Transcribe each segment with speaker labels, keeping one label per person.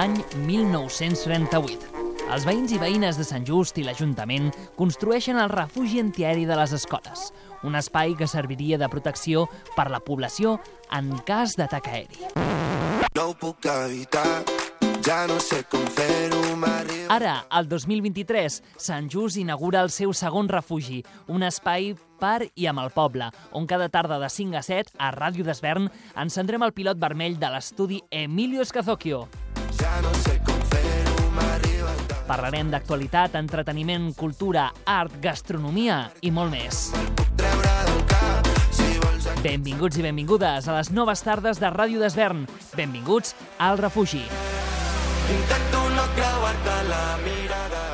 Speaker 1: Any 1938. Els veïns i veïnes de Sant Just i l'Ajuntament construeixen el refugi antiaeri de les escoles, un espai que serviria de protecció per la població en cas d'atac aeri.
Speaker 2: No puc evitar, ja no sé com fer-ho.
Speaker 1: Ara, al 2023, Sant Just inaugura el seu segon refugi, un espai per i amb el poble, on cada tarda de 5 a 7, a Ràdio d'Esvern, encendrem el pilot vermell de l'estudi Emilio Escazocchio.
Speaker 2: Ja no sé com el.
Speaker 1: Parlarem d'actualitat, entreteniment, cultura, art, gastronomia i molt més. Benvinguts i benvingudes a les noves tardes de Ràdio d'Esvern. Benvinguts al refugi.
Speaker 2: Intento no creuar-te la mirada.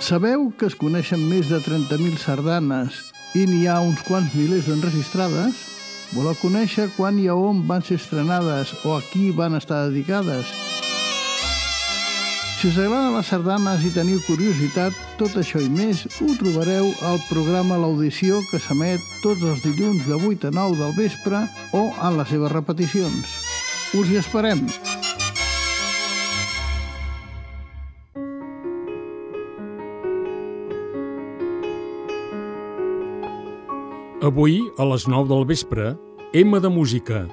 Speaker 3: Sabeu que es coneixen més de 30.000 sardanes i n'hi ha uns quants milers d'enregistrades? Voleu conèixer quan i a on van ser estrenades o a qui van estar dedicades? Si us agraden les sardanes i teniu curiositat, tot això i més ho trobareu al programa L'Audició que s'emet tots els dilluns de 8 a 9 del vespre o en les seves repeticions. Us hi esperem!
Speaker 4: Avui, a les 9 del vespre, M de Música,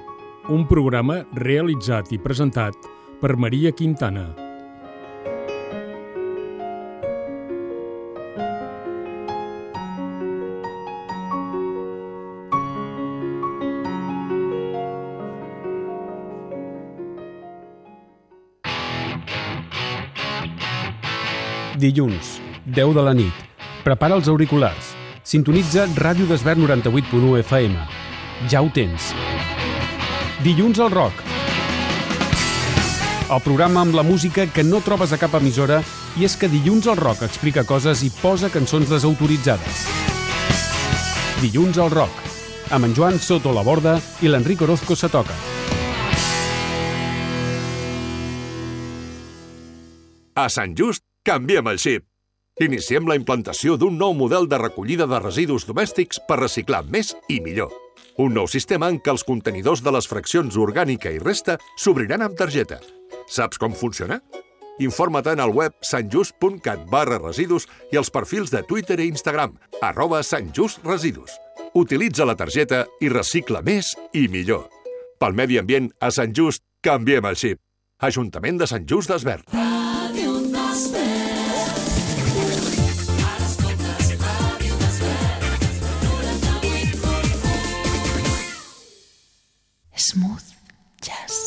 Speaker 4: un programa realitzat i presentat per Maria Quintana.
Speaker 5: Dilluns, 10 de la nit. Prepara els auriculars. Sintonitza Ràdio d'Esvern 98.1 FM. Ja ho tens. Dilluns al rock. El programa amb la música que no trobes a cap emissora i és que Dilluns al rock explica coses i posa cançons desautoritzades. Dilluns al rock. Amb en Joan Soto la Borda i l'Enric Orozco se toca.
Speaker 6: A Sant Just, canviem el xip. Iniciem la implantació d'un nou model de recollida de residus domèstics per reciclar més i millor. Un nou sistema en què els contenidors de les fraccions orgànica i resta s'obriran amb targeta. Saps com funciona? Informa't al web santjust.cat barra residus i els perfils de Twitter i Instagram, arroba santjustresidus. Utilitza la targeta i recicla més i millor. Pel medi ambient, a Sant Just, canviem el xip. Ajuntament de Sant Just d'Esvern.
Speaker 1: Smooth Jazz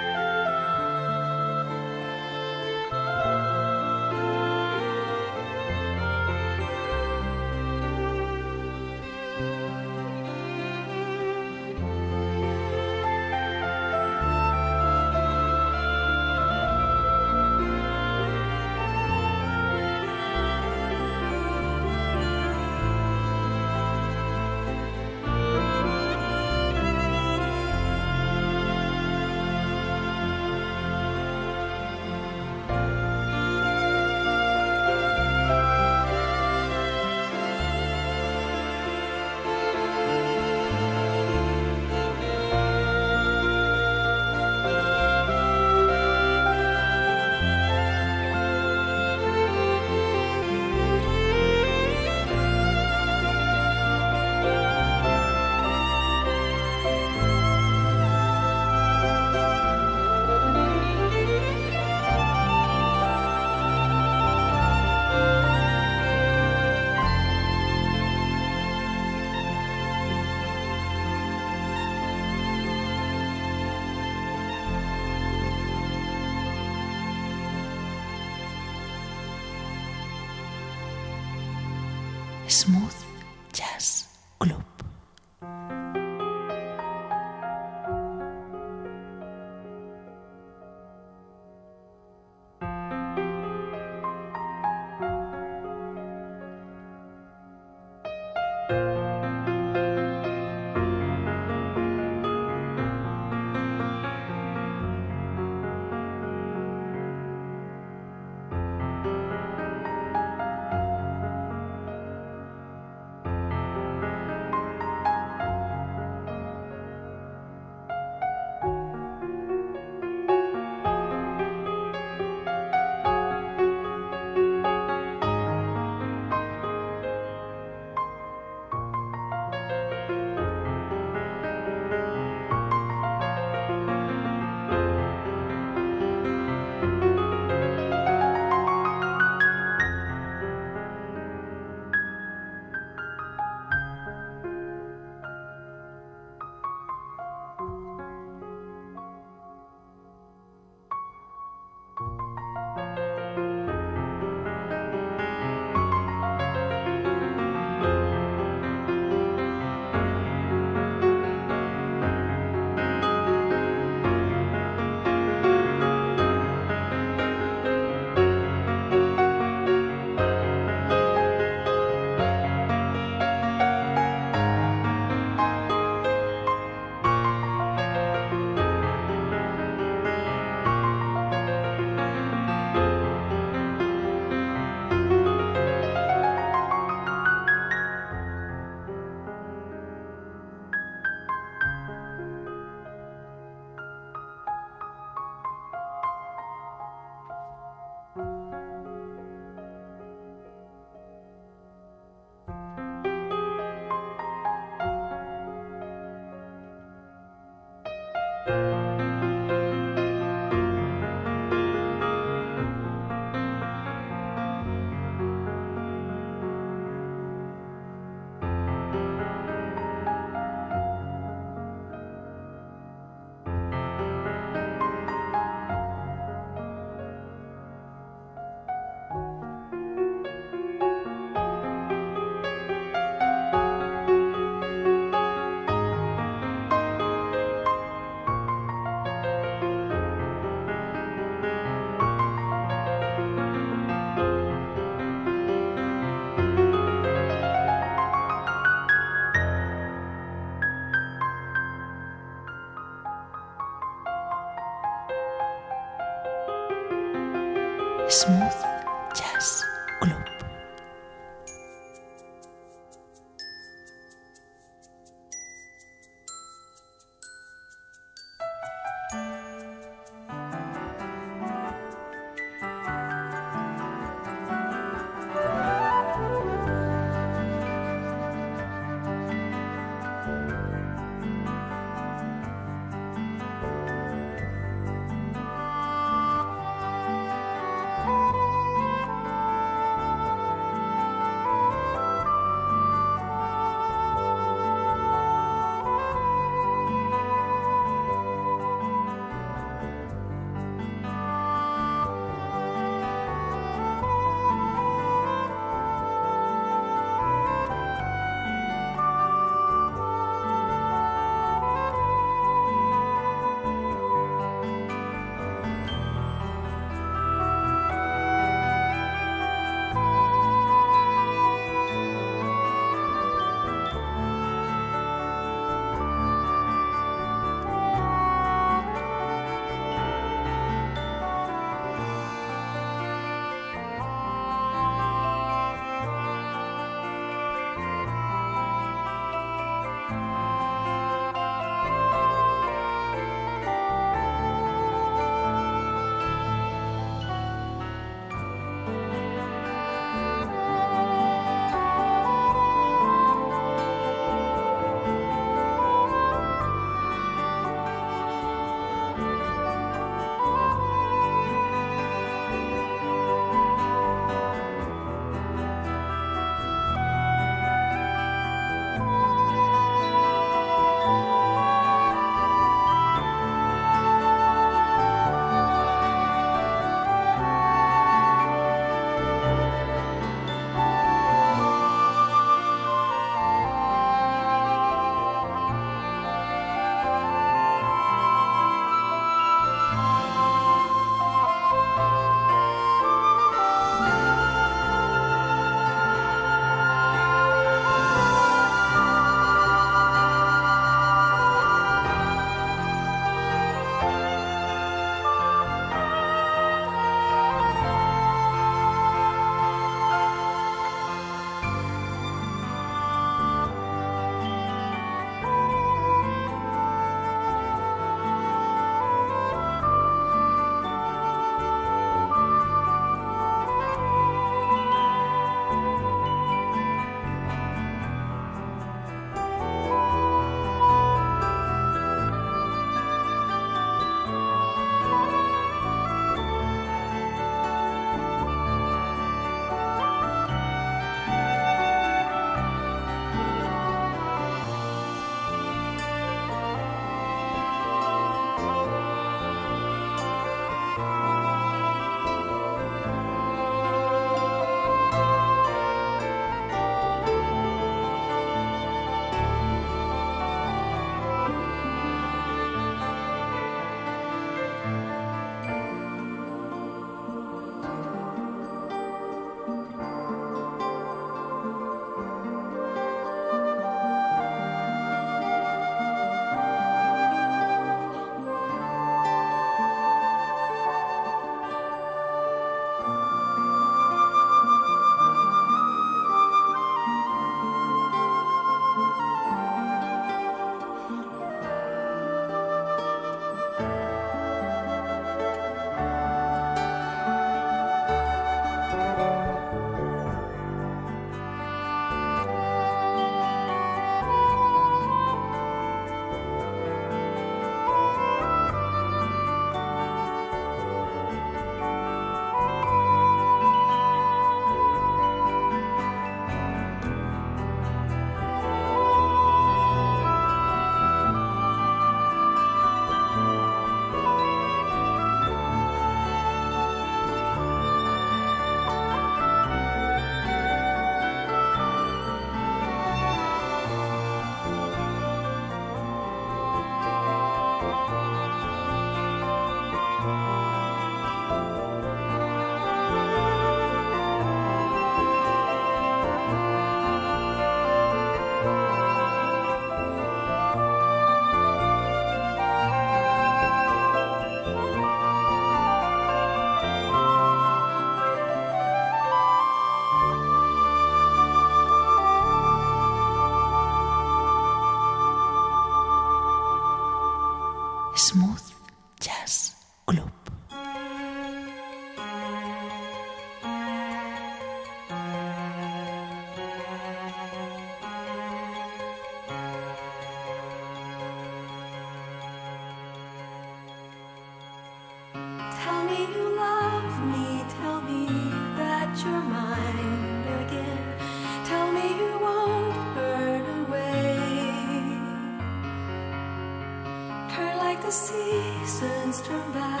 Speaker 7: seasons turn back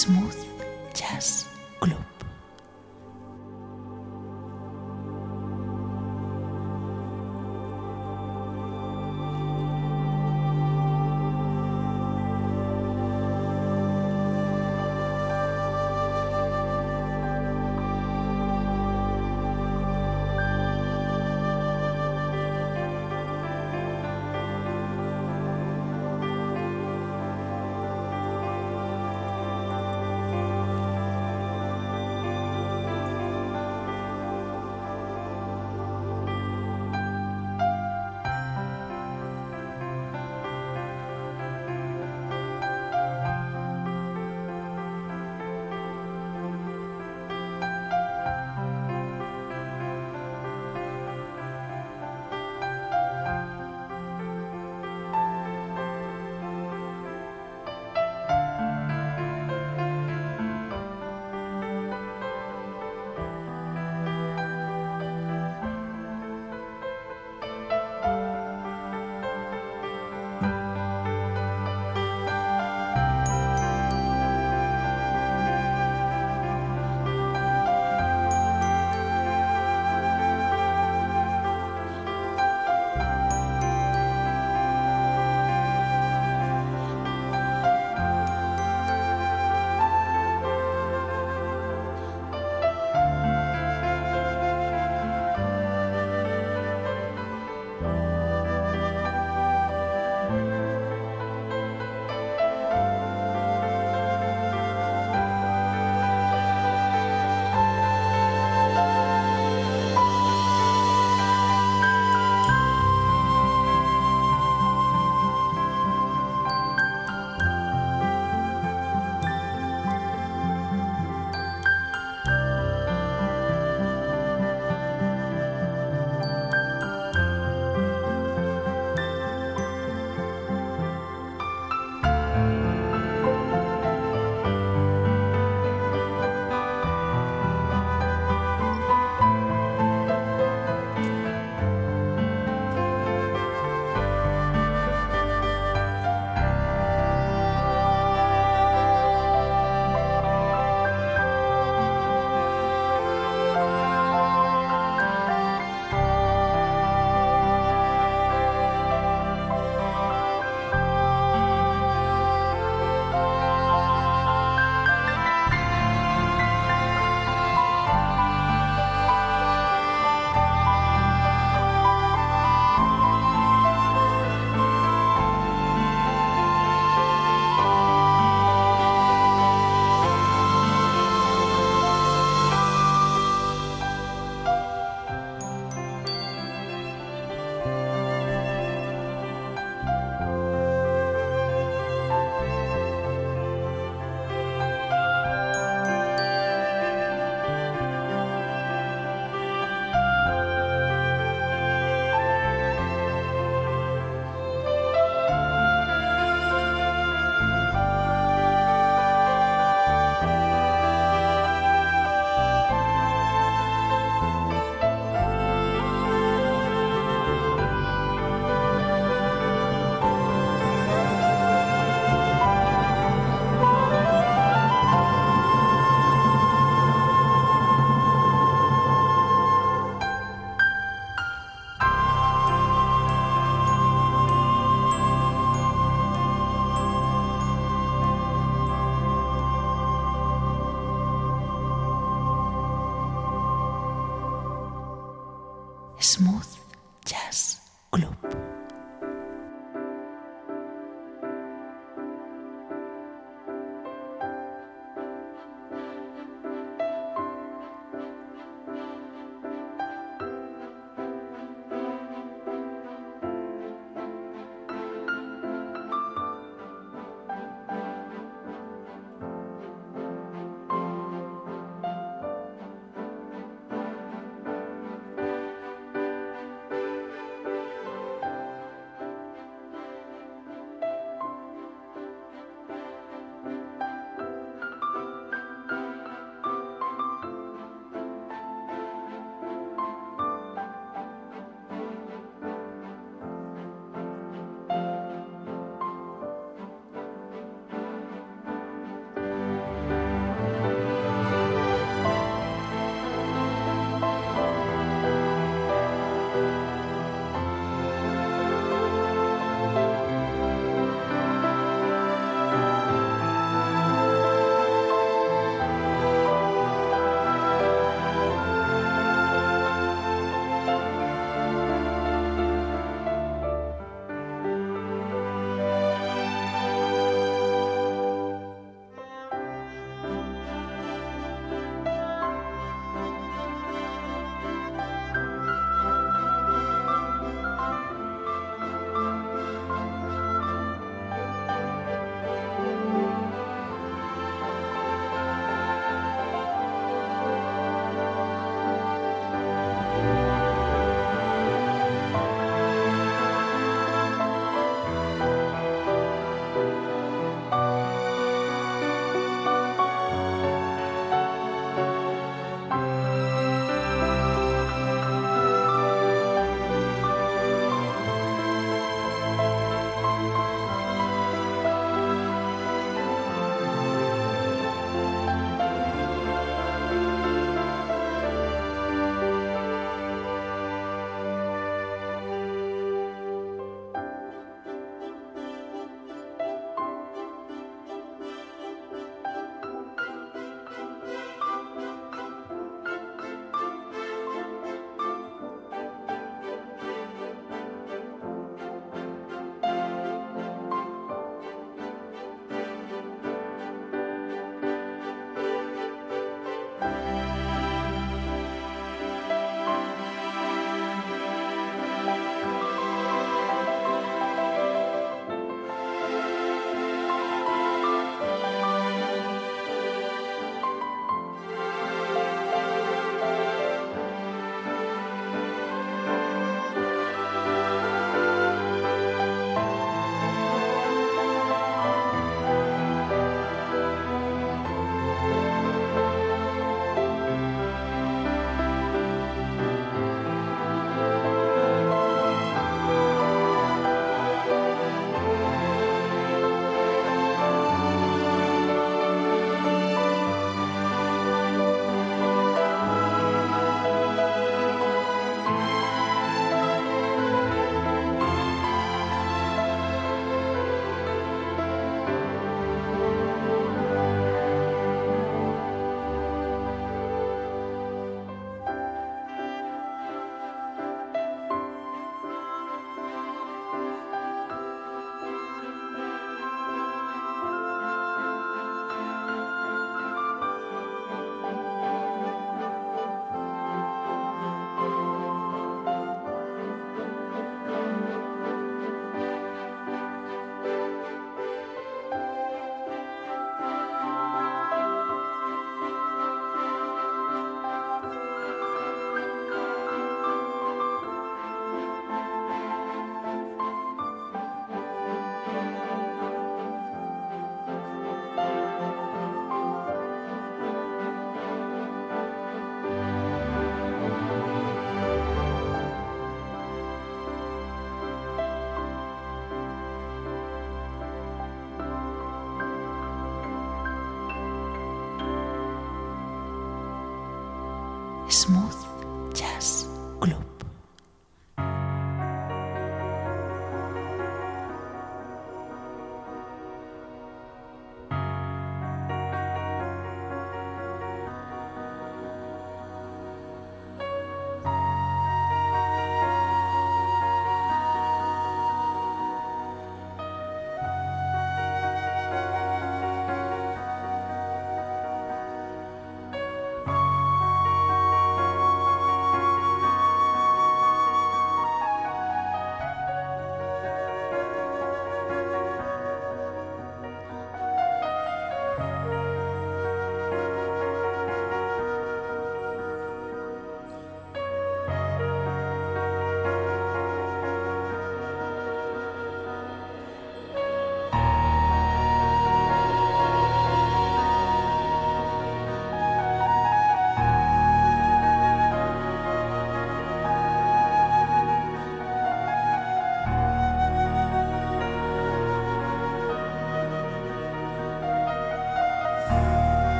Speaker 1: Smooth Jazz
Speaker 8: Smooth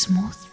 Speaker 8: Smooth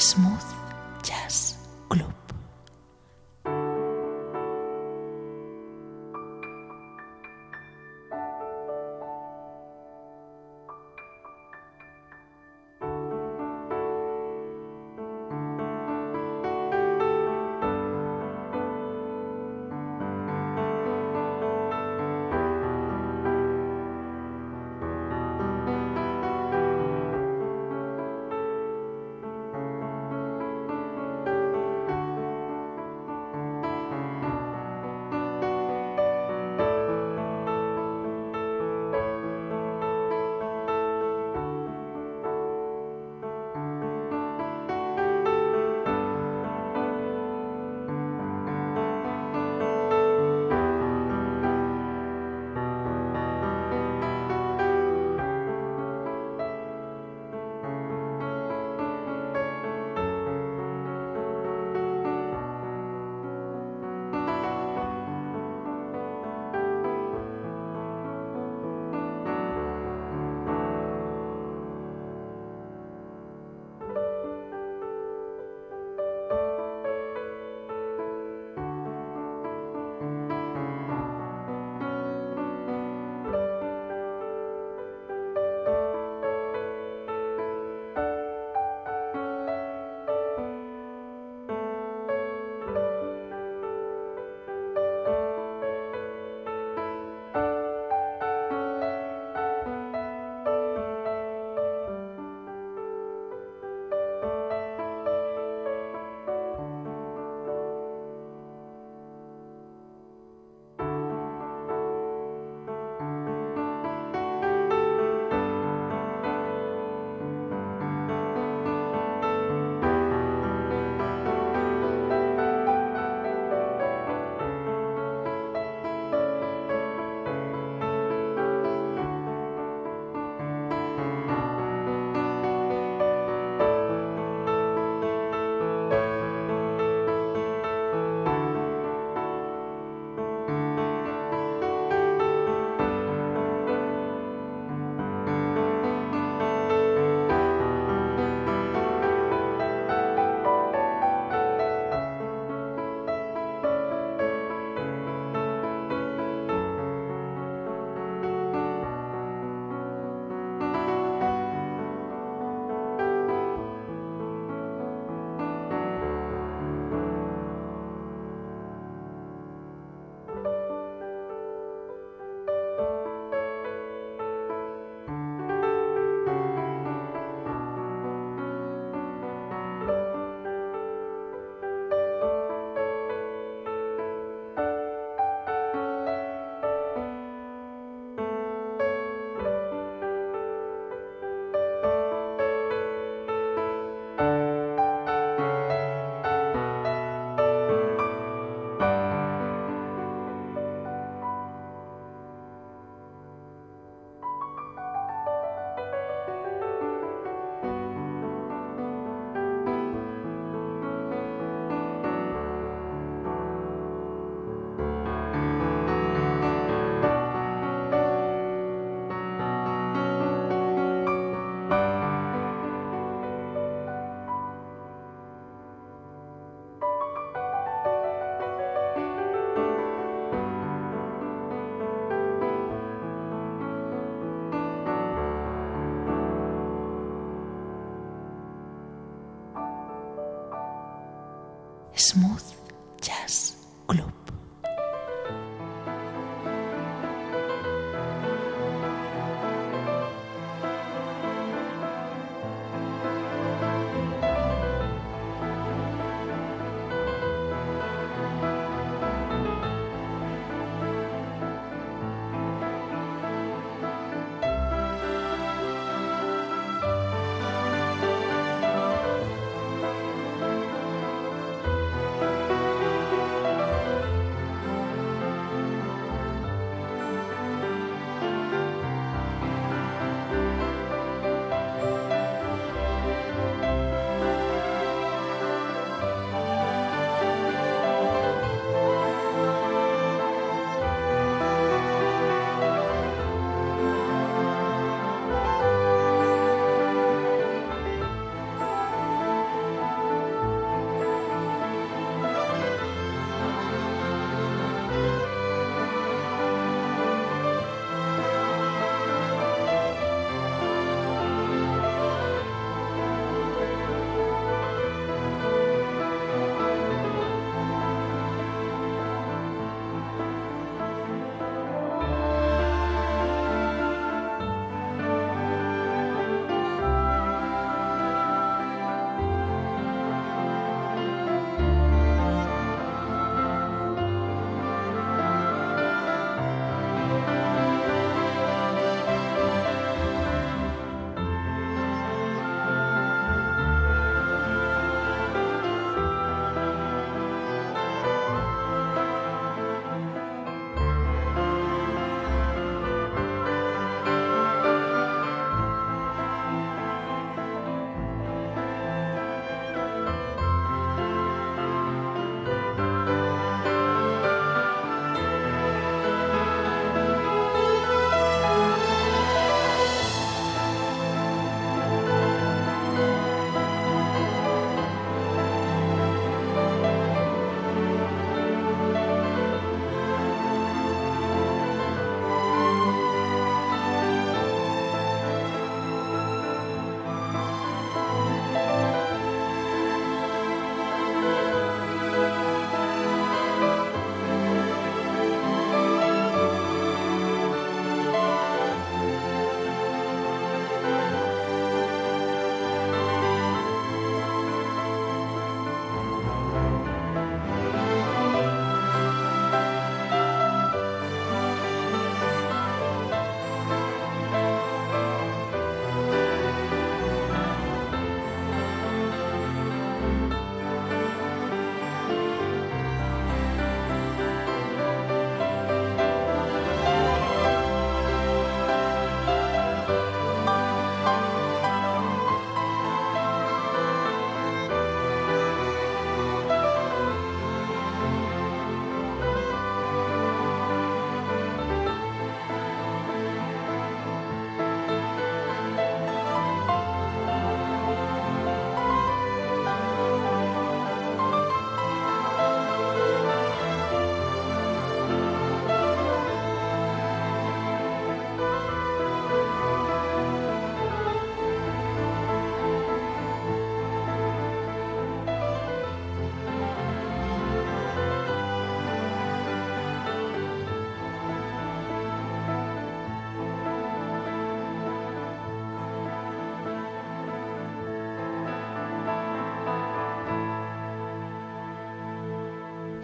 Speaker 8: Smooth Smooth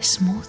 Speaker 8: Smooth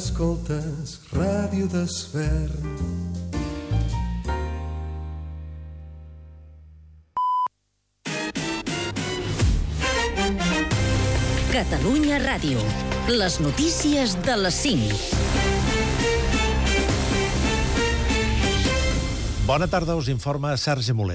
Speaker 9: escoltes Ràdio d'Esvern.
Speaker 10: Catalunya Ràdio. Les notícies de les 5.
Speaker 11: Bona tarda, us informa Sergi Molero.